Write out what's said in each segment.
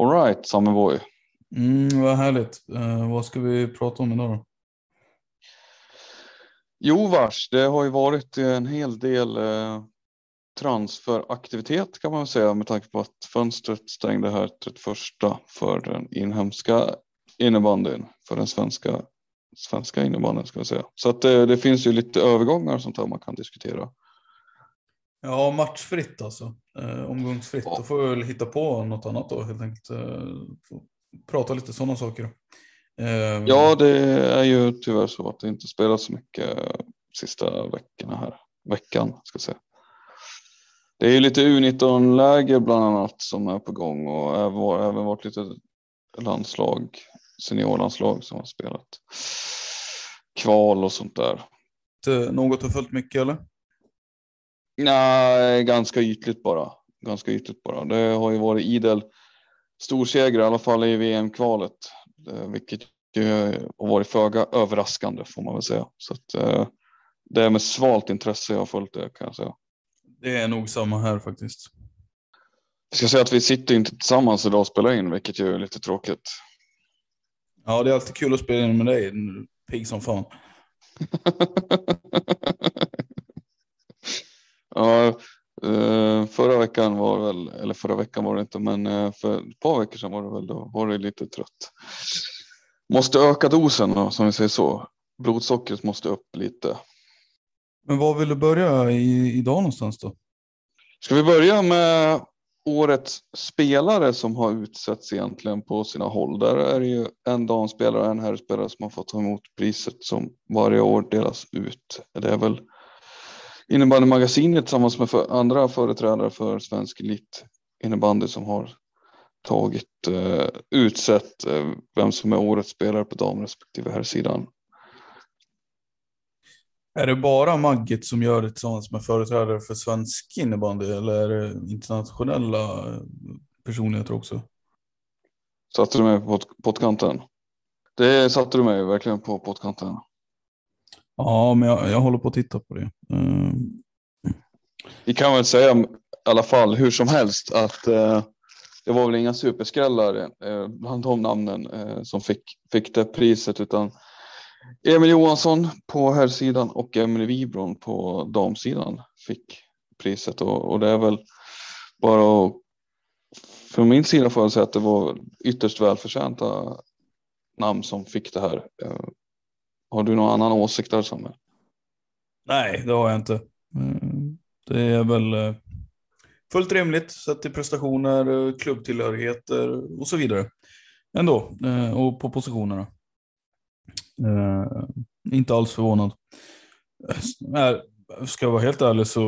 Alright, Boy. Mm, vad härligt. Uh, vad ska vi prata om idag då? Jo vars, det har ju varit en hel del eh, transferaktivitet kan man säga med tanke på att fönstret stängde här 31 för den inhemska innebandyn, för den svenska, svenska innebandyn ska jag säga. Så att det, det finns ju lite övergångar och sånt här man kan diskutera. Ja, matchfritt alltså. Eh, omgångsfritt. Ja. Då får vi väl hitta på något annat då helt enkelt. Eh, prata lite sådana saker. Eh, ja, det är ju tyvärr så att det inte spelas så mycket sista veckorna här. Veckan ska säga. Det är ju lite U19-läger bland annat som är på gång och även varit lite landslag, seniorlandslag som har spelat kval och sånt där. Något har följt mycket eller? Nej, ganska ytligt bara. Ganska ytligt bara. Det har ju varit idel storseger i alla fall i VM-kvalet, eh, vilket ju har varit föga överraskande får man väl säga. Så att, eh, det är med svalt intresse jag har följt det kan jag säga. Det är nog samma här faktiskt. Jag ska säga att vi sitter inte tillsammans idag och spelar in, vilket ju är lite tråkigt. Ja, det är alltid kul att spela in med dig. Pigg som fan. ja, eh, förra veckan var det väl, eller förra veckan var det inte, men eh, för ett par veckor sedan var det väl, då var det lite trött. Måste öka dosen då, som vi säger så. Blodsockret måste upp lite. Men var vill du börja i, idag någonstans då? Ska vi börja med årets spelare som har utsetts egentligen på sina håll. Där är det ju en damspelare och en herrspelare som har fått ta emot priset som varje år delas ut. Det är väl innebandymagasinet tillsammans med för andra företrädare för svensk elit innebandy som har tagit eh, utsett eh, vem som är årets spelare på dam respektive herrsidan. Är det bara Magget som gör det tillsammans med företrädare för svensk innebandy eller är det internationella personligheter också? Satte du mig på pottkanten? Det satte du mig verkligen på pottkanten. Ja, men jag, jag håller på att titta på det. Uh... Vi kan väl säga i alla fall hur som helst att uh, det var väl inga superskrällar uh, bland de namnen eh, som fick, fick det priset utan Emil Johansson på herrsidan och Emil Wibron på damsidan fick priset och, och det är väl bara att, från min sida får jag säga att det var ytterst välförtjänta namn som fick det här. Eh, har du någon annan åsikt där Samuel? Nej, det har jag inte. Mm, det är väl eh, fullt rimligt sett till prestationer, eh, klubbtillhörigheter och så vidare. Ändå, och på positionerna. Inte alls förvånad. Ska jag vara helt ärlig så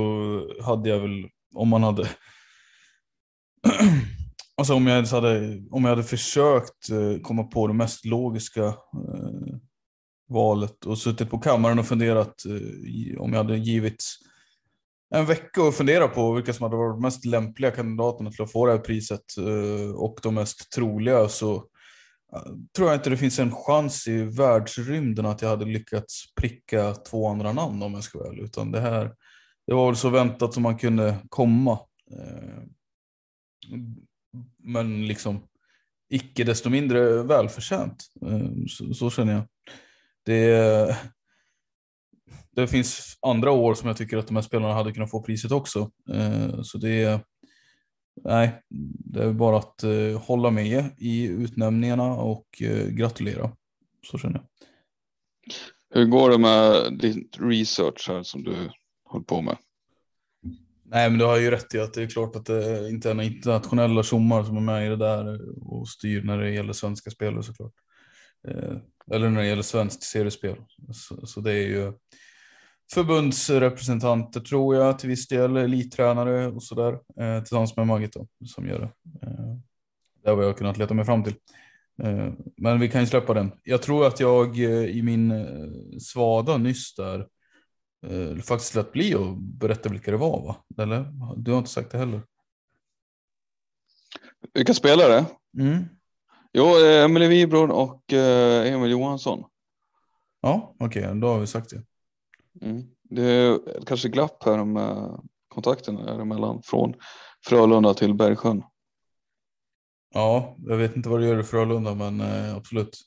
hade jag väl, om man hade Alltså om jag, hade, om jag hade försökt komma på det mest logiska valet och suttit på kammaren och funderat eh, om jag hade givit en vecka och fundera på vilka som hade varit de mest lämpliga kandidaterna till att få det här priset eh, och de mest troliga så eh, tror jag inte det finns en chans i världsrymden att jag hade lyckats pricka två andra namn om jag ska väl. Utan det här, det var väl så väntat som man kunde komma. Eh, men liksom icke desto mindre välförtjänt. Eh, så, så känner jag. Det, det finns andra år som jag tycker att de här spelarna hade kunnat få priset också. Eh, så det är, nej, det är bara att eh, hålla med i utnämningarna och eh, gratulera. Så känner jag. Hur går det med din research här som du håller på med? Nej, men du har ju rätt i att det är klart att det inte är några internationella tjommar som är med i det där och styr när det gäller svenska spelare såklart. Eller när det gäller svenskt seriespel. Så, så det är ju förbundsrepresentanter tror jag till viss del, elittränare och sådär eh, tillsammans med Margit då, som gör det. Eh, det har jag kunnat leta mig fram till. Eh, men vi kan ju släppa den. Jag tror att jag eh, i min eh, svada nyss där eh, faktiskt lät bli att berätta vilka det var va? Eller? Du har inte sagt det heller. Vilka spelare? Mm. Jo, eh, Emelie Wibron och Emil Johansson. Ja, okej, okay, då har vi sagt det. Mm. Det är kanske glapp här med kontakten emellan från Frölunda till Bergsjön. Ja, jag vet inte vad det gör i Frölunda, men eh, absolut.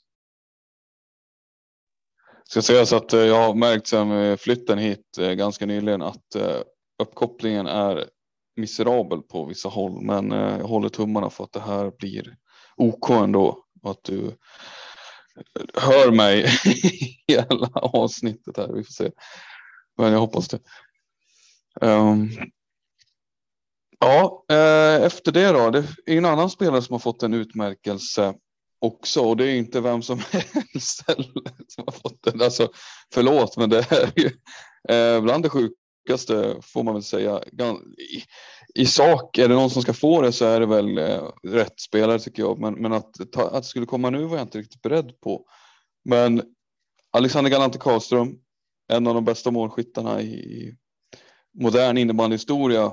Ska sägas att eh, jag har märkt sedan flytten hit eh, ganska nyligen att eh, uppkopplingen är miserabel på vissa håll, men eh, jag håller tummarna för att det här blir OK ändå och att du hör mig hela avsnittet här. Vi får se. Men jag hoppas det. Um, ja, eh, efter det då. Det är en annan spelare som har fått en utmärkelse också och det är inte vem som helst som har fått den. Alltså, förlåt, men det är ju eh, bland det sjukaste får man väl säga. I, sak, är det någon som ska få det så är det väl eh, rätt spelare tycker jag. Men, men att, att det skulle komma nu var jag inte riktigt beredd på. Men Alexander Galante Karlström, en av de bästa målskyttarna i modern innebandyhistoria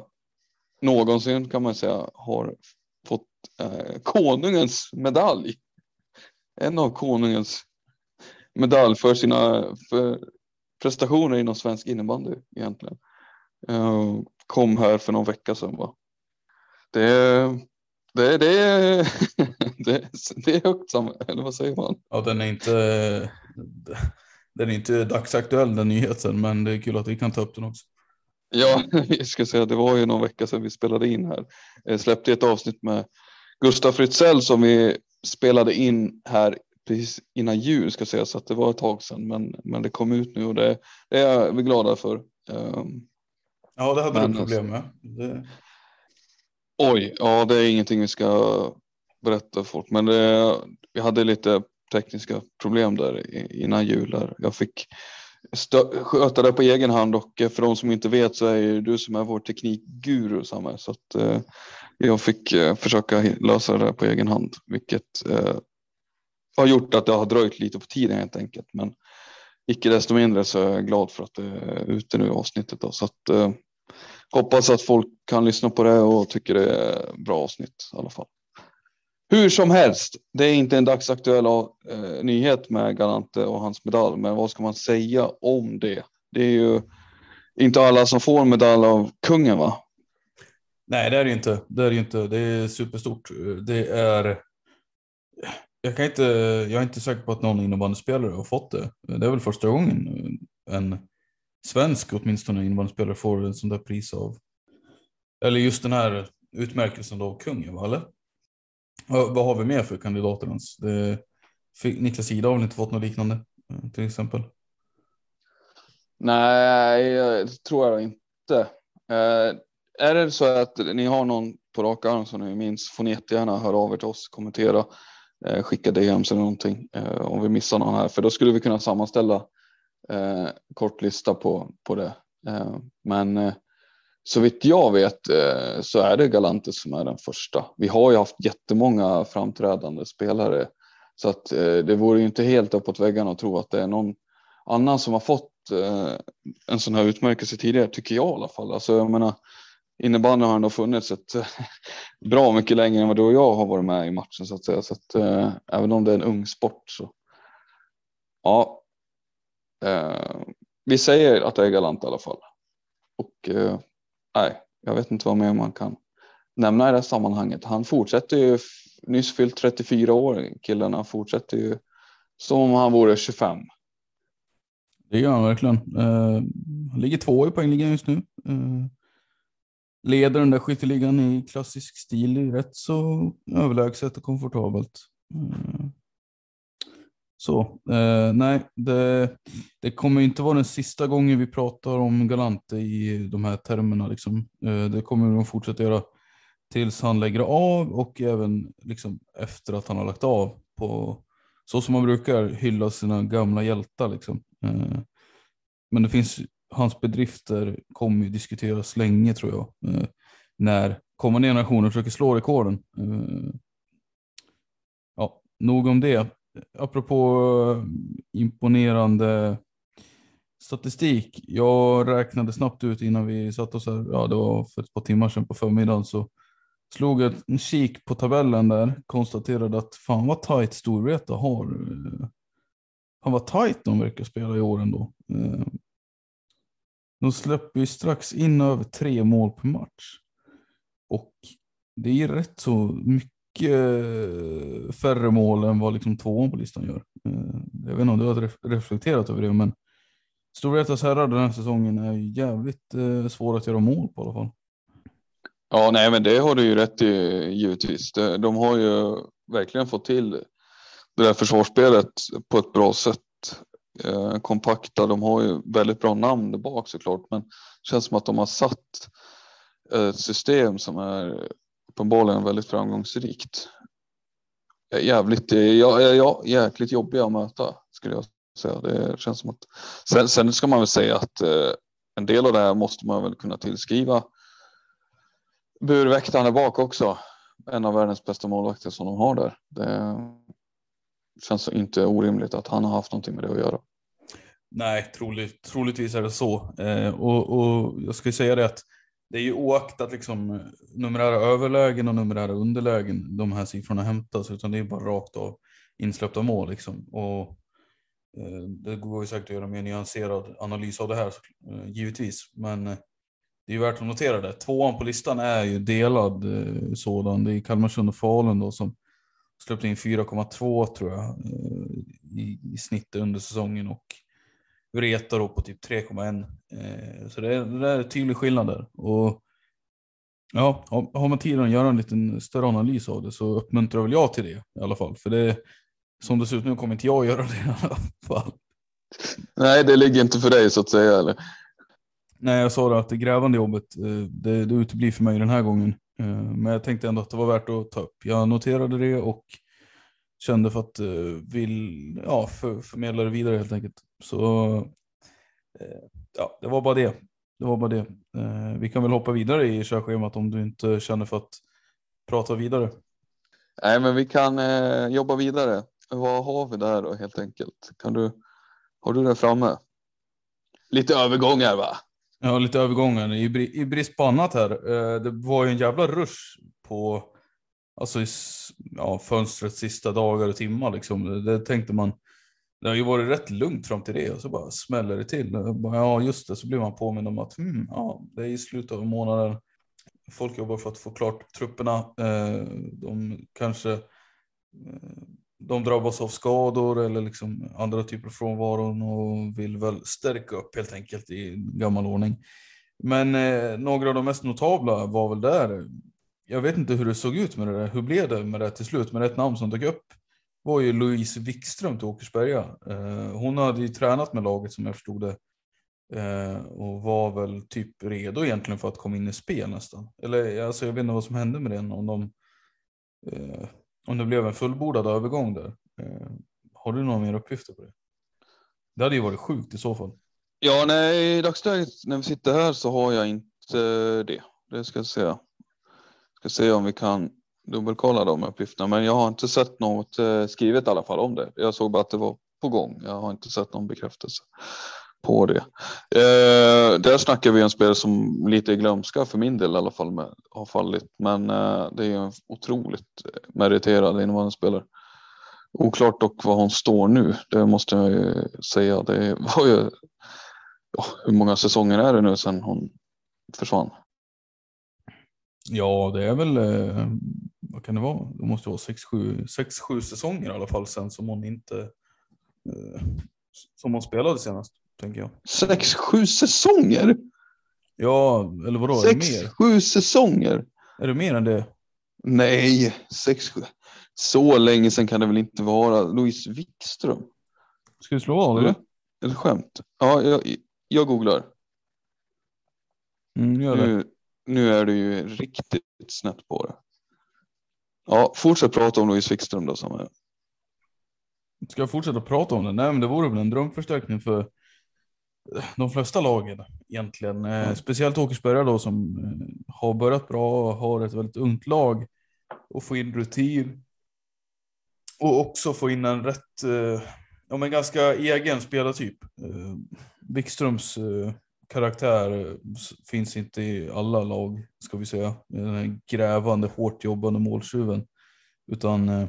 någonsin kan man säga har fått eh, konungens medalj. En av konungens medalj för sina för prestationer inom svensk innebandy egentligen. Uh, kom här för någon vecka sedan. Va? Det, det, det, det, det är högt eller vad säger man? Ja, den är inte den är inte dagsaktuell den nyheten, men det är kul att vi kan ta upp den också. Ja, jag ska säga det var ju någon vecka sedan vi spelade in här. Jag släppte ett avsnitt med Gustaf Fritzell som vi spelade in här precis innan jul ska säga så att det var ett tag sedan men, men det kom ut nu och det, det är vi glada för. Um, ja, det hade men, du problem med. Det... Oj, ja det är ingenting vi ska berätta för folk men det, vi hade lite tekniska problem där innan jul. Jag fick sköta det på egen hand och för de som inte vet så är det du som är vår teknikguru Samme. Så att eh, jag fick eh, försöka lösa det på egen hand, vilket eh, har gjort att det har dröjt lite på tiden helt enkelt. Men icke desto mindre så är jag glad för att det är ute nu i avsnittet. Då. Så att, eh, hoppas att folk kan lyssna på det och tycker det är bra avsnitt i alla fall. Hur som helst, det är inte en dagsaktuell eh, nyhet med Galante och hans medalj, men vad ska man säga om det? Det är ju inte alla som får medalj av kungen, va? Nej, det är det inte. Det är det inte. Det är superstort. Det är. Jag kan inte. Jag är inte säker på att någon innebandyspelare har fått det. Det är väl första gången eh, en svensk åtminstone innebandyspelare får en sån där pris av. Eller just den här utmärkelsen av kungen, va? Eller? Vad har vi mer för kandidater ens? Det, Niklas Ida har väl inte fått något liknande eh, till exempel? Nej, det tror jag inte. Eh, är det så att ni har någon på rak arm som ni minns får ni jättegärna höra av er till oss, kommentera, Eh, skicka DMs eller någonting eh, om vi missar någon här, för då skulle vi kunna sammanställa eh, kort lista på, på det. Eh, men eh, så vitt jag vet eh, så är det Galantis som är den första. Vi har ju haft jättemånga framträdande spelare så att eh, det vore ju inte helt uppåt väggarna att tro att det är någon annan som har fått fått eh, en sån här utmärkelse tidigare, tycker jag i alla fall. Alltså, jag menar, innebandyn har ändå funnits ett bra mycket längre än vad du och jag har varit med i matchen så att säga. Så att, eh, även om det är en ung sport så. Ja. Eh, vi säger att det är galant i alla fall. Och eh, nej, jag vet inte vad mer man kan nämna i det här sammanhanget. Han fortsätter ju nyss fyllt 34 år. Killarna fortsätter ju som om han vore 25. Det gör han verkligen. Uh, han ligger två i poängligan just nu. Eh, Leder den där skytteligan i klassisk stil rätt så överlägset och komfortabelt. Mm. Så, så, nej, det, det, kommer inte vara den sista gången vi pratar om Galante i de här termerna. Liksom. Eh, det kommer de fortsätta göra tills han lägger av och även liksom efter att han har lagt av. På, så som man brukar hylla sina gamla hjältar. Liksom. Eh, men det finns, hans bedrifter kommer ju diskuteras länge tror jag. Eh, när kommande generationer försöker slå rekorden. Eh, ja, nog om det. Apropå eh, imponerande statistik. Jag räknade snabbt ut innan vi satt oss här, ja det var för ett par timmar sedan på förmiddagen, så Slog en kik på tabellen där, konstaterade att fan vad tajt Storvreta har. Eh, fan vad tajt de verkar spela i år ändå. Eh, de släpper ju strax in över tre mål per match. Och det är rätt så mycket eh, färre mål än vad liksom tvåan på listan gör. Eh, jag vet inte om du har reflekterat över det, men Storvretas herrar den här säsongen är jävligt eh, svåra att göra mål på i alla fall. Ja, nej, men det har du ju rätt i givetvis. De har ju verkligen fått till det där försvarsspelet på ett bra sätt. Eh, kompakta, de har ju väldigt bra namn där bak såklart, men det känns som att de har satt ett system som är uppenbarligen väldigt framgångsrikt. Eh, jävligt, eh, ja, ja, jäkligt jobbiga att möta skulle jag säga. Det känns som att sen, sen ska man väl säga att eh, en del av det här måste man väl kunna tillskriva burväktaren är bak också. En av världens bästa målvakter som de har där. Det känns inte orimligt att han har haft någonting med det att göra. Nej, troligt, troligtvis är det så. Eh, och, och, jag ska säga det att det är ju oaktat liksom numerära överlägen och numerära underlägen de här siffrorna hämtas, utan det är bara rakt av insläppta mål. Liksom. Och, eh, det går ju säkert att göra mer nyanserad analys av det här, eh, givetvis. Men eh, det är ju värt att notera det. Tvåan på listan är ju delad eh, sådan. Det är Kalmarsund och Falun då som släppte in 4,2 tror jag eh, i, i snitt under säsongen och Vreta då på typ 3,1. Eh, så det är, det är tydlig skillnad där. Och ja, har man tiden att göra en liten större analys av det så uppmuntrar väl jag till det i alla fall. För det som det ser ut nu kommer inte jag göra det i alla fall. Nej, det ligger inte för dig så att säga. Eller? Nej, jag sa det att det grävande jobbet, eh, det, det uteblir för mig den här gången. Eh, men jag tänkte ändå att det var värt att ta upp. Jag noterade det och kände för att eh, vill ja, för, förmedla det vidare helt enkelt. Så eh, ja, det var bara det. Det var bara det. Vi kan väl hoppa vidare i körschemat om du inte känner för att prata vidare. Nej, men vi kan eh, jobba vidare. Vad har vi där då helt enkelt? Kan du, har du det framme? Lite övergångar va? Ja, lite övergången. I, brist på annat här. Eh, det var ju en jävla rush på alltså, i, ja, fönstrets sista dagar och timmar. Liksom. Det tänkte man. Det har ju varit rätt lugnt fram till det och så bara smäller det till. Ja, just det. Så blir man påmind om att hmm, ja, det är i slutet av månaden. Folk jobbar för att få klart trupperna. Eh, de kanske eh, de drabbas av skador eller liksom andra typer av frånvaron och vill väl stärka upp helt enkelt i gammal ordning. Men eh, några av de mest notabla var väl där. Jag vet inte hur det såg ut med det där. Hur blev det med det till slut? Men ett namn som dök upp var ju Louise Wikström till Åkersberga. Eh, hon hade ju tränat med laget som jag förstod det. Eh, och var väl typ redo egentligen för att komma in i spel nästan. Eller alltså, jag vet inte vad som hände med den. Om de eh, om det blev en fullbordad övergång där. Eh, har du några mer uppgifter på det? Det hade ju varit sjukt i så fall. Ja, nej, i dagsläget när vi sitter här så har jag inte det. Det ska jag säga. Ska se om vi kan dubbelkolla de uppgifterna, men jag har inte sett något eh, skrivet i alla fall om det. Jag såg bara att det var på gång. Jag har inte sett någon bekräftelse på det. Eh, där snackar vi en spelare som lite i glömska för min del i alla fall med, har fallit. Men eh, det är en otroligt meriterad invandringsspelare. Oklart dock var hon står nu. Det måste jag ju säga. Det var ju ja, hur många säsonger är det nu sedan hon försvann? Ja, det är väl, eh, vad kan det vara? Det måste vara sex, sju, sex, sju säsonger i alla fall sen som hon inte, eh, som hon spelade senast, tänker jag. Sex, sju säsonger? Ja, eller vadå? Sex, är det mer? sju säsonger? Är det mer än det? Nej, sex, sju. Så länge sedan kan det väl inte vara. Louise Wikström? Ska du slå av eller? Eller, skämt? Ja, jag, jag googlar. Mm, gör det. Nu, nu är du ju riktigt snett på det. Ja, fortsätt prata om Louise Wikström då. Som är. Ska jag fortsätta prata om det? Nej, men det vore väl en drömförstärkning för de flesta lagen egentligen. Eh, speciellt Åkersberga då som eh, har börjat bra och har ett väldigt ungt lag och få in rutin. Och också få in en rätt, eh, ja men ganska egen spelartyp. Eh, Wikströms eh, karaktär finns inte i alla lag, ska vi säga. Den här grävande, hårt jobbande måltjuven. Utan eh,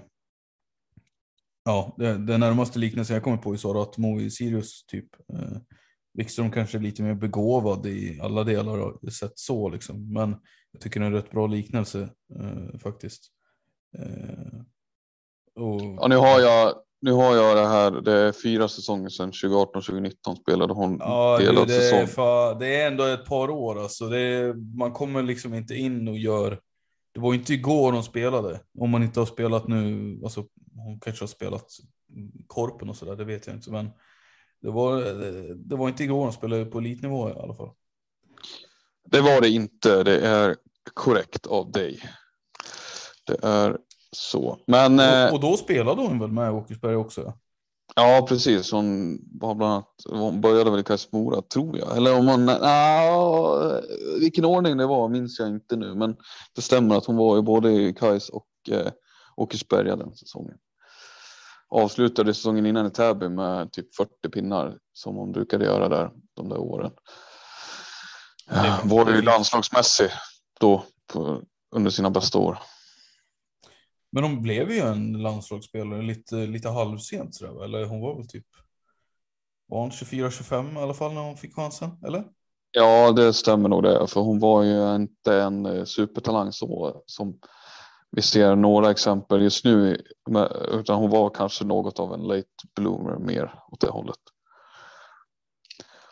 ja, det, det närmaste liknelsen jag kommer på är Saratmo i Sirius typ. Wikström kanske är lite mer begåvad i alla delar sett så liksom. Men jag tycker det är en rätt bra liknelse eh, faktiskt. Eh, och, Ja, nu har jag. Nu har jag det här. Det är fyra säsonger sedan 2018-2019 spelade hon Ja, delad det, är säsong. fa, det är ändå ett par år alltså. Det är, man kommer liksom inte in och gör. Det var inte igår hon spelade. Om man inte har spelat nu. Alltså, hon kanske har spelat korpen och sådär. Det vet jag inte. Men det var, det, var inte igår hon spelade på elitnivå i alla fall. Det var det inte. Det är korrekt av dig. Det är så. Men eh, Och, och då spelade hon väl med Åkersberga också? ja, precis. Hon var bland annat. Hon började väl i Kais Mora tror jag. Eller om hon. Ja, vilken ordning det var minns jag inte nu. Men det stämmer att hon var ju både i Kais och eh, Åkersberga den säsongen. Avslutade säsongen innan i Täby med typ 40 pinnar som hon brukade göra där de där åren. Ja, bra. var ju landslagsmässig då på, under sina bästa år. Men hon blev ju en landslagsspelare lite, lite halvsent sådär, eller hon var väl typ var hon 24-25 i alla fall när hon fick chansen, eller? Ja, det stämmer nog det, för hon var ju inte en eh, supertalang så som vi ser några exempel just nu, utan hon var kanske något av en late bloomer mer åt det hållet.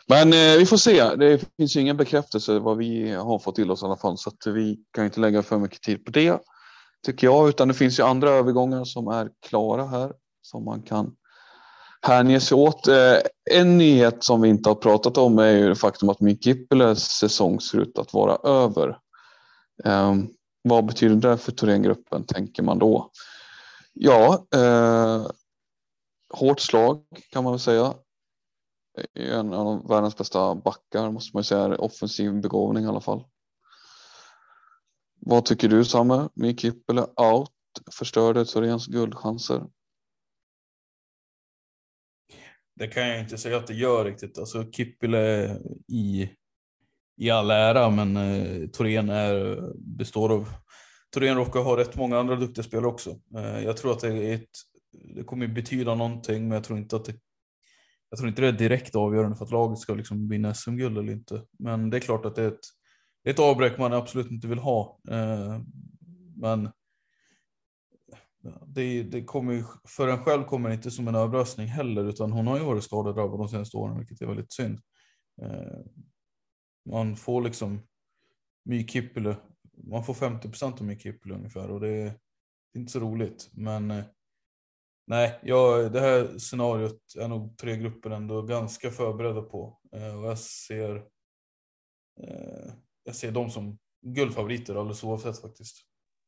Men eh, vi får se. Det finns ju ingen bekräftelse vad vi har fått till oss i alla fall, så att vi kan inte lägga för mycket tid på det tycker jag, utan det finns ju andra övergångar som är klara här som man kan hänge sig åt. Eh, en nyhet som vi inte har pratat om är ju det faktum att min Kippeles säsong ser ut att vara över. Eh, vad betyder det för Thorengruppen tänker man då? Ja, eh, hårt slag kan man väl säga. Eh, en av världens bästa backar måste man säga, offensiv begåvning i alla fall. Vad tycker du Samme? Mik Kippele out, förstörde Thorens guldchanser. Det kan jag inte säga att det gör riktigt. Alltså Kippile i, i all ära, men eh, Torén är, består av... Torén råkar ha rätt många andra duktiga spelare också. Eh, jag tror att det, är ett, det kommer betyda någonting, men jag tror inte att det jag tror inte det är direkt avgörande för att laget ska liksom vinna SM-guld eller inte. Men det är klart att det är ett, det är ett avbräck man absolut inte vill ha. Eh, men det, det kommer ju, för en själv kommer det inte som en överraskning heller, utan hon har ju varit skadedrabbad de senaste åren, vilket är väldigt synd. Eh, man får liksom Mykippele, man får 50 procent av Mykippele ungefär och det är, inte så roligt. Men eh, nej, jag, det här scenariot är nog tre grupper ändå ganska förberedda på eh, och jag ser, eh, jag ser dem som guldfavoriter alldeles oavsett faktiskt.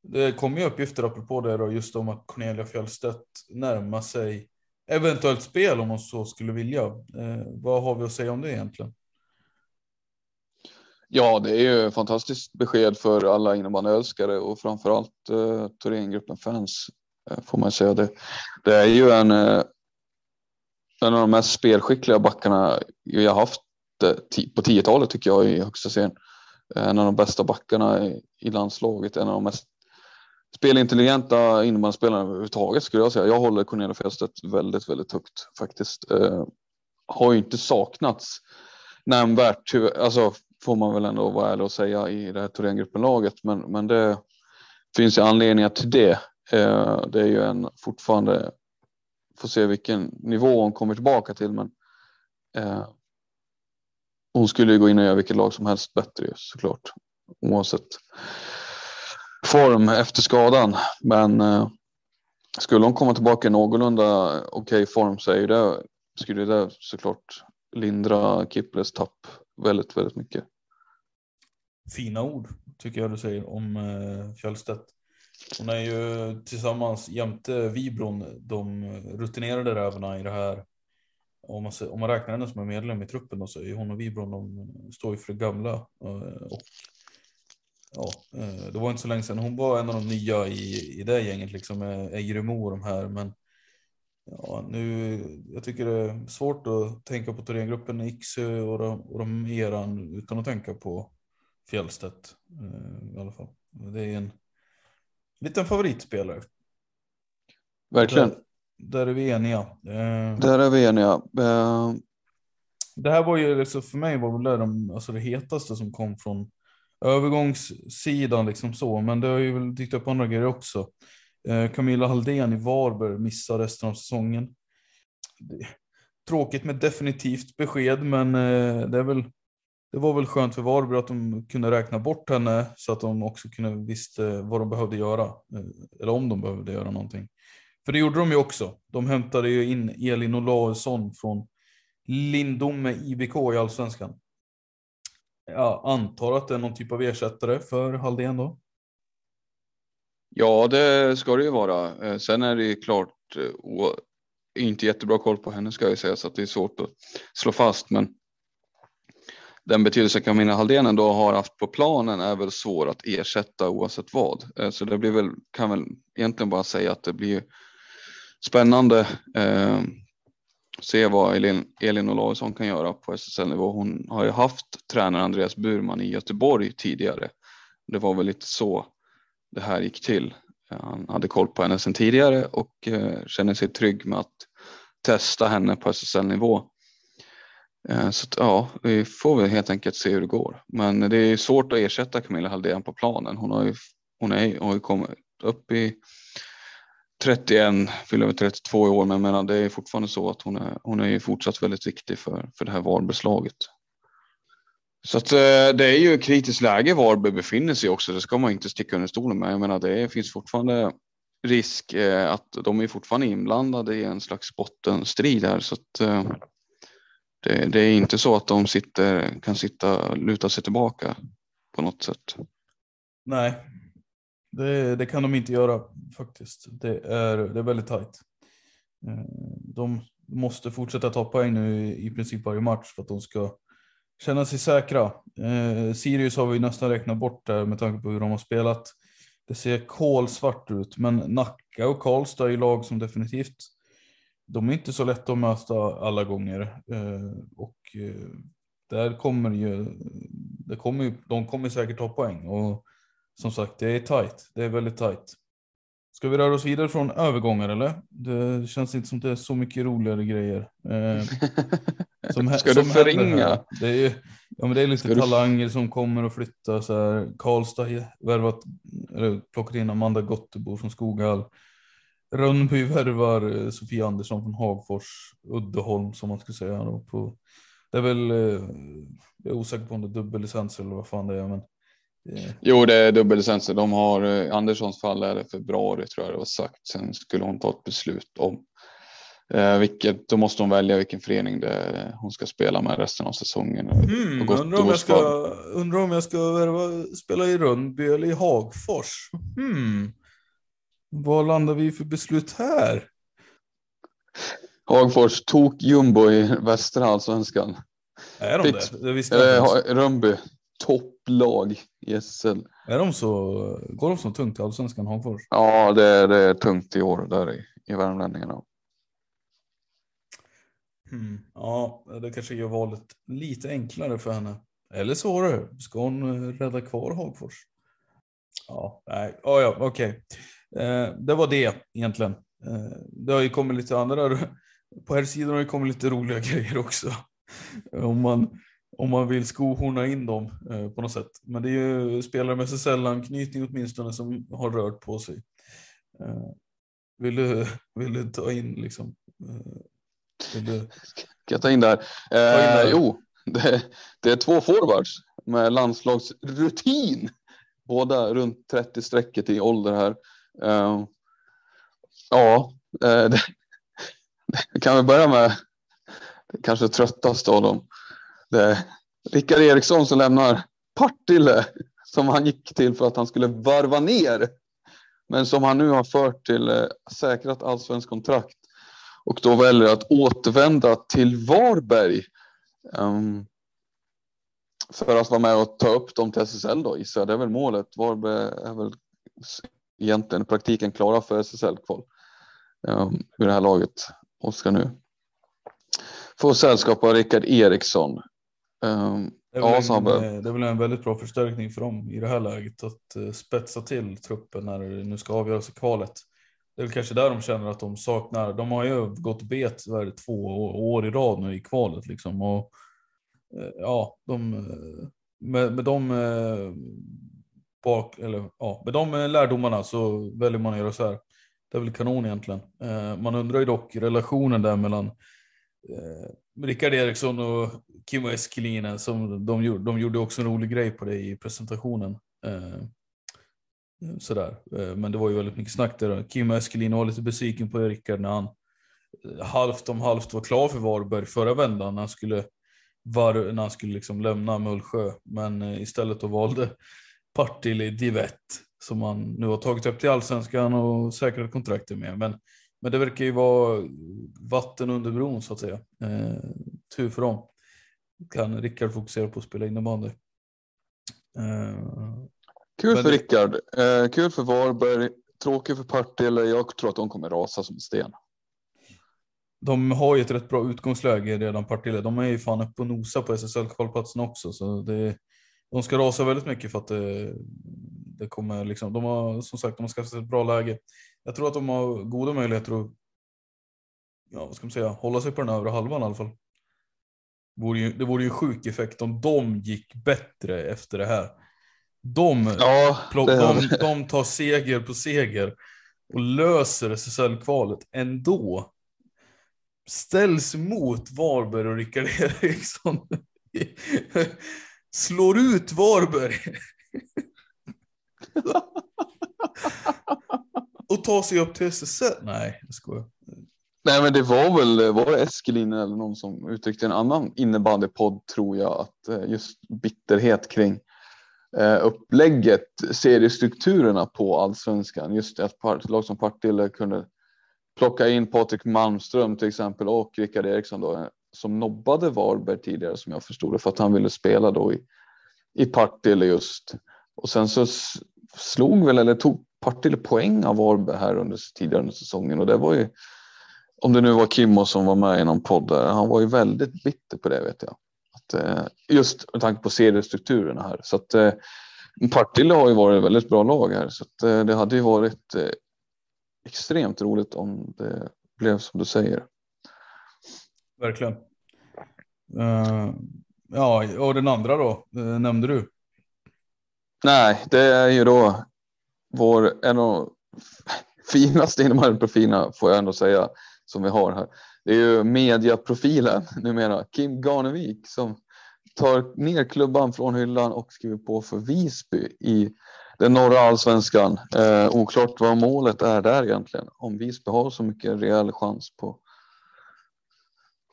Det kommer ju uppgifter apropå det då, just om att Cornelia Fjällstedt närmar sig eventuellt spel om hon så skulle vilja. Eh, vad har vi att säga om det egentligen? Ja, det är ju ett fantastiskt besked för alla innebandyälskare och framförallt eh, Thorengruppen fans eh, får man säga. Det, det är ju en. Eh, en av de mest spelskickliga backarna vi har haft eh, på 10-talet tycker jag i högsta serien. Eh, en av de bästa backarna i, i landslaget, en av de mest spelintelligenta innebandyspelarna överhuvudtaget skulle jag säga. Jag håller Cornelia Fjellstedt väldigt, väldigt högt faktiskt. Eh, har ju inte saknats nämnvärt, alltså får man väl ändå vara ärlig och säga i det här Thorengruppen-laget, men, men det finns ju anledningar till det. Eh, det är ju en fortfarande, får se vilken nivå hon kommer tillbaka till, men eh, hon skulle ju gå in och göra vilket lag som helst bättre såklart, oavsett form efter skadan. Men eh, skulle hon komma tillbaka i någorlunda okej okay form så är ju det, skulle det såklart lindra Kiples tapp väldigt, väldigt mycket. Fina ord tycker jag du säger om eh, Fjällstedt. Hon är ju tillsammans jämte Vibron de rutinerade rävarna i det här. Om man, om man räknar henne som en medlem i truppen då, så är hon och Vibron de står ju för det gamla. Eh, och ja, eh, det var inte så länge sedan. Hon var en av de nya i, i det gänget liksom eh, med Ejremo och de här. Men ja, nu, jag tycker det är svårt att tänka på Thorengruppen, Iksu och de, och de eran utan att tänka på Fjällstedt eh, i alla fall. Det är en liten favoritspelare. Verkligen. Där, där är vi eniga. Eh, där är vi eniga. Det här var ju liksom, för mig var väl det, de, alltså det hetaste som kom från övergångssidan liksom så, men det har ju väl dykt upp andra grejer också. Eh, Camilla Halldén i Varberg missar resten av säsongen. Tråkigt med definitivt besked, men eh, det är väl det var väl skönt för Varberg att de kunde räkna bort henne så att de också kunde visste eh, vad de behövde göra. Eller om de behövde göra någonting. För det gjorde de ju också. De hämtade ju in Elin Olausson från Lindome IBK i Allsvenskan. Jag antar att det är någon typ av ersättare för Halldén då? Ja, det ska det ju vara. Eh, sen är det ju klart eh, och inte jättebra koll på henne ska jag säga så att det är svårt att slå fast. Men den betydelse Camilla Halldén ändå har haft på planen är väl svår att ersätta oavsett vad. Eh, så det blir väl, kan väl egentligen bara säga att det blir spännande eh, se vad Elin, Elin Olausson kan göra på SSL-nivå. Hon har ju haft tränare Andreas Burman i Göteborg tidigare. Det var väl lite så det här gick till. Han hade koll på henne sedan tidigare och eh, känner sig trygg med att testa henne på SSL-nivå. Eh, så ja, vi får väl helt enkelt se hur det går. Men det är svårt att ersätta Camilla Halldén på planen. Hon har ju, hon är, har ju kommit upp i 31, fyller över 32 i år, men menar, det är fortfarande så att hon är, hon är ju fortsatt väldigt viktig för, för det här Varbergslaget. Så att, eh, det är ju ett kritiskt läge Varberg befinner sig också. Det ska man inte sticka under stolen med. Jag menar, det finns fortfarande risk eh, att de är fortfarande inblandade i en slags bottenstrid här. Så att, eh, det, det, är inte så att de sitter, kan sitta luta sig tillbaka på något sätt. Nej, det, det, kan de inte göra faktiskt. Det är, det är väldigt tajt. De måste fortsätta ta poäng nu i princip varje match för att de ska känna sig säkra. Eh, Sirius har vi nästan räknat bort där med tanke på hur de har spelat. Det ser kolsvart ut, men Nacka och Karlstad är lag som definitivt, de är inte så lätta att möta alla gånger. Eh, och eh, där kommer ju, det kommer ju, de kommer säkert ta poäng. Och som sagt, det är tight. Det är väldigt tight. Ska vi röra oss vidare från övergångar eller? Det känns inte som det är så mycket roligare grejer. Eh, som, Ska som du förringa? Det är, ja, men det är lite Ska talanger du... som kommer och flyttar. Så här. Karlstad värvat, eller plockat in Amanda Gottebo från Skoghall. Rönnby värvar eh, Sofia Andersson från Hagfors, Uddeholm som man ska säga. Då, på, det är väl, eh, jag är osäker på om det är dubbellicenser eller vad fan det är. Men Jo, det är dubbellicenser. De har, eh, Anderssons fall är det februari tror jag det var sagt. Sen skulle hon ta ett beslut om eh, vilket, då måste hon välja vilken förening det, hon ska spela med resten av säsongen. Mm, undrar, om jag ska, undrar om jag ska värva, spela i Rönnby eller i Hagfors. Hmm. Vad landar vi för beslut här? Hagfors tok jumbo i västra allsvenskan. Är de Fick, det? det eh, Rönnby topplag i SL. Är de så, går de så tungt i allsvenskan Hagfors? Ja, det är, det är tungt i år där i, i värmlänningarna. Hmm. Ja, det kanske gör valet lite enklare för henne. Eller svårare. Ska hon eh, rädda kvar Hagfors? Ja, nej, oh, ja, okej. Okay. Eh, det var det egentligen. Eh, det har ju kommit lite andra, på här sidan har det kommit lite roliga grejer också. Om man, om man vill skohorna in dem eh, på något sätt. Men det är ju spelare med SSL-anknytning åtminstone som har rört på sig. Eh, vill, du, vill du ta in liksom? Eh, vill du... Ska jag ta in där? Ta in där. jo, det, det, är två forwards med landslagsrutin. Båda runt 30 strecket i ålder här. ja, det, det kan vi börja med det kanske tröttaste av dem. Det är Rickard Eriksson som lämnar Partille som han gick till för att han skulle varva ner. Men som han nu har fört till eh, säkrat allsvensk kontrakt och då väljer att återvända till Varberg. Um, för att vara med och ta upp dem till SSL då gissar jag. Det är väl målet. Varberg är väl egentligen i praktiken klara för SSL-kval. Um, ehm, I det här laget och ska nu få sällskap av Rickard Eriksson. Um, det, är ja, en, eh, det är väl en väldigt bra förstärkning för dem i det här läget att uh, spetsa till truppen när det nu ska avgöras i kvalet. Det är väl kanske där de känner att de saknar. De har ju gått bet två år i rad nu i kvalet liksom och uh, ja, de med, med de bak eller ja, med de lärdomarna så väljer man att göra så här. Det är väl kanon egentligen. Man undrar ju dock relationen där mellan eh, Rickard Eriksson och Kimmo Eskelinen som de gjorde, de gjorde också en rolig grej på det i presentationen. Eh, sådär. Eh, men det var ju väldigt mycket snack där. Kimmo Eskelinen var lite besviken på Rickard när han eh, halvt om halvt var klar för Varberg förra vändan när han skulle, var, när han skulle liksom lämna Mullsjö. Men eh, istället då valde Partille Divett som han nu har tagit upp till allsvenskan och säkrat kontraktet med. Men men det verkar ju vara vatten under bron så att säga. Eh, tur för dem. Kan Rickard fokusera på att spela innebandy. Eh, kul för Rickard. Eh, kul för Varberg. Tråkigt för Partille. Jag tror att de kommer rasa som en sten. De har ju ett rätt bra utgångsläge redan Partille. De är ju fan uppe och nosa på SSL-kvalplatsen också. Så det, de ska rasa väldigt mycket för att det, det kommer liksom. De har som sagt, de har skaffat ett bra läge. Jag tror att de har goda möjligheter att ja, vad ska man säga, hålla sig på den övre halvan i alla fall. Det vore ju, det vore ju en sjuk effekt om de gick bättre efter det här. De, ja, det de, de tar seger på seger och löser SSL-kvalet ändå. Ställs mot Varberg och Rickard Eriksson. Slår ut Varberg. och ta sig upp till SSL? Nej, jag skojar. Nej, men det var väl var det Eskelin eller någon som uttryckte en annan innebandypodd tror jag att eh, just bitterhet kring eh, upplägget, seriestrukturerna på allsvenskan. Just att lag som Partille kunde plocka in Patrik Malmström till exempel och Rickard Eriksson då eh, som nobbade Varberg tidigare som jag förstod det för att han ville spela då i, i Partille just. Och sen så slog väl eller tog Partille poäng av Varberg här under tidigare under säsongen och det var ju om det nu var Kimmo som var med i någon podd där, han var ju väldigt bitter på det vet jag. Att, eh, just med tanke på seriestrukturerna här. Så att eh, Partille har ju varit ett väldigt bra lag här så att, eh, det hade ju varit eh, extremt roligt om det blev som du säger. Verkligen. Uh, ja, och den andra då, uh, nämnde du? Nej, det är ju då vår en av finaste innebandyprofilerna får jag ändå säga som vi har här. Det är ju mediaprofilen numera, Kim Garnevik som tar ner klubban från hyllan och skriver på för Visby i den norra allsvenskan. Eh, oklart vad målet är där egentligen. Om Visby har så mycket rejäl chans på,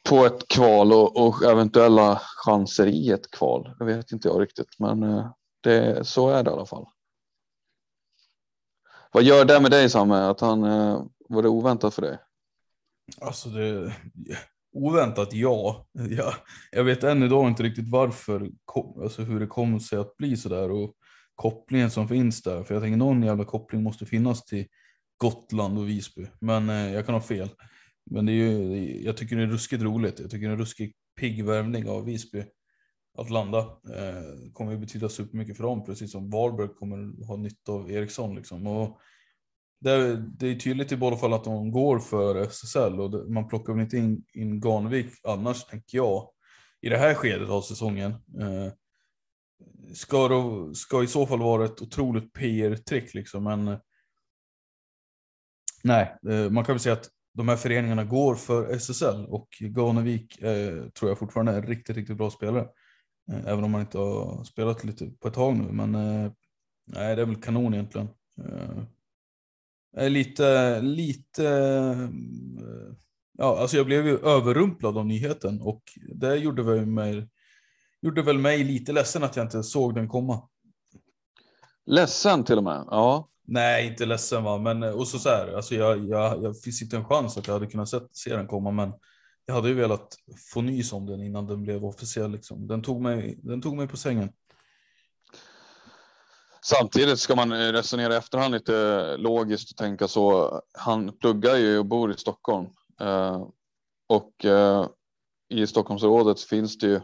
på ett kval och, och eventuella chanser i ett kval. Det vet inte jag riktigt, men eh, det, så är det i alla fall. Vad gör det med dig Samme? Att han, eh, var det oväntat för dig? Alltså det, oväntat ja. ja. Jag vet än idag inte riktigt varför, alltså hur det kom sig att bli så där och kopplingen som finns där. För jag tänker någon jävla koppling måste finnas till Gotland och Visby. Men eh, jag kan ha fel. Men det är ju, jag tycker det är ruskigt roligt. Jag tycker det är en ruskigt pigg värvning av Visby att landa. Eh, kommer ju betyda supermycket för dem, precis som Varberg kommer ha nytta av Eriksson. Liksom. Och det, är, det är tydligt i båda fall att de går för SSL och det, man plockar väl inte in, in Garnvik annars, tänker jag, i det här skedet av säsongen. Eh, ska, då, ska i så fall vara ett otroligt PR-trick, liksom, men nej, eh, man kan väl säga att de här föreningarna går för SSL och Garnevik eh, tror jag fortfarande är en riktigt, riktigt bra spelare. Eh, även om man inte har spelat lite på ett tag nu, men eh, nej, det är väl kanon egentligen. Eh, är lite, lite, ja, alltså jag blev ju överrumplad av nyheten och det gjorde väl mig, gjorde väl mig lite ledsen att jag inte såg den komma. Ledsen till och med? Ja. Nej, inte ledsen va, men och så, så här, alltså jag, jag, jag finns inte en chans att jag hade kunnat se, se den komma, men jag hade ju velat få nys om den innan den blev officiell. Liksom. Den, tog mig, den tog mig på sängen. Samtidigt ska man eh, resonera efterhand lite logiskt och tänka så. Han pluggar ju och bor i Stockholm eh, och eh, i Stockholmsområdet finns det ju.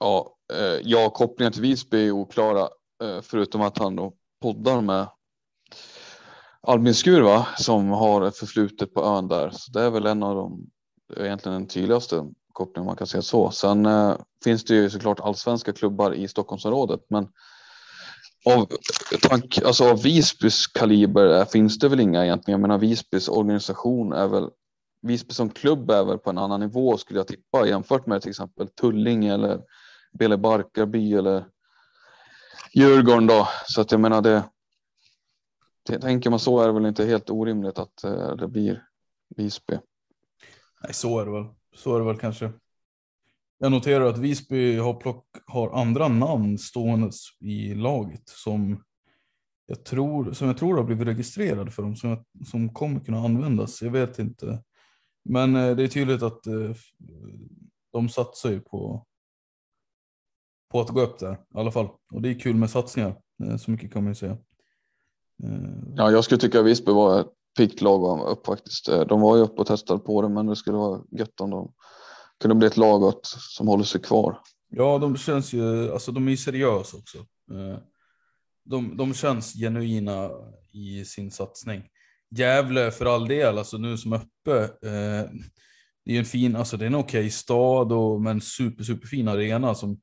Ja, eh, ja, kopplingen till Visby är oklara eh, förutom att han då poddar med Albin Skurva som har ett förflutet på ön där. Så det är väl en av de egentligen den tydligaste kopplingen man kan se så. Sen eh, finns det ju såklart allsvenska klubbar i Stockholmsområdet, men av, tank, alltså av Visbys kaliber eh, finns det väl inga egentligen. Jag menar Visbys organisation är väl Visby som klubb är väl på en annan nivå skulle jag tippa jämfört med till exempel Tullinge eller Bele Barkarby eller Djurgården då. Så att jag menar det. Tänker man så är det väl inte helt orimligt att eh, det blir Visby. Nej, så är det väl. Så är det väl kanske. Jag noterar att Visby har, plock, har andra namn stående i laget som jag tror, som jag tror har blivit registrerade för dem, som, som kommer kunna användas. Jag vet inte. Men eh, det är tydligt att eh, de satsar ju på, på att gå upp där i alla fall. Och det är kul med satsningar, eh, så mycket kan man ju säga. Ja, jag skulle tycka att Visby var ett piggt lag upp faktiskt. De var ju uppe och testade på det, men det skulle vara gött om de kunde bli ett lag som håller sig kvar. Ja, de känns ju, alltså de är ju seriösa också. Eh, de, de känns genuina i sin satsning. Gävle för all del, alltså nu som uppe. Eh, det är en fin, alltså det är en okej okay stad och men super super fin arena som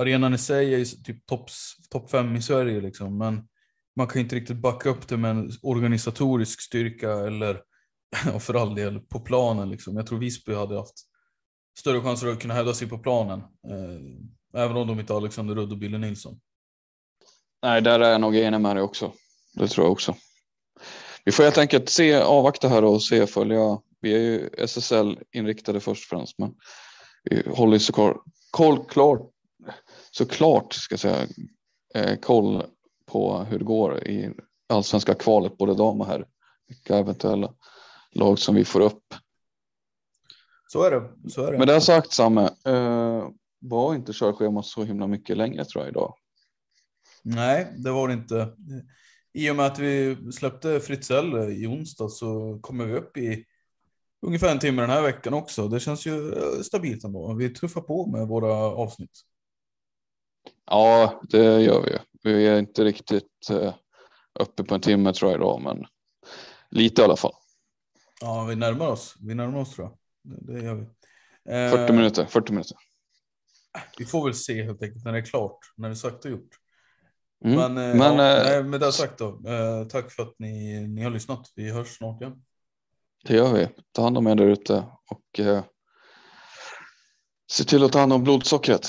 arenan i sig är typ topp top fem i Sverige liksom, men man kan inte riktigt backa upp det med en organisatorisk styrka eller för all del på planen liksom. Jag tror Visby hade haft större chanser att kunna hävda sig på planen. Eh, även om de inte har Alexander Rudd och Billy Nilsson. Nej, där är jag nog enig med dig också. Det tror jag också. Vi får helt enkelt se, avvakta här och se följa. Vi är ju SSL inriktade först och främst, men vi håller såklart, koll, klart, såklart ska jag säga, eh, koll på hur det går i allsvenska kvalet, både dam och herr. Vilka eventuella lag som vi får upp. Så är det. Så är det. Med det sagt Samme, eh, var inte körschemat så himla mycket längre tror jag idag. Nej, det var det inte. I och med att vi släppte Fritzell i onsdag så kommer vi upp i ungefär en timme den här veckan också. Det känns ju eh, stabilt ändå. Vi tuffar på med våra avsnitt. Ja, det gör vi. Vi är inte riktigt eh, uppe på en timme tror jag idag, men lite i alla fall. Ja, vi närmar oss. Vi närmar oss tror jag det gör vi. 40 eh, minuter, 40 minuter. Vi får väl se helt enkelt när det är klart, när det är sagt och gjort. Mm. Men, eh, Men ja, äh, med det sagt då, tack för att ni, ni har lyssnat. Vi hörs snart igen. Det gör vi. Ta hand om er där ute och eh, se till att ta hand om blodsockret.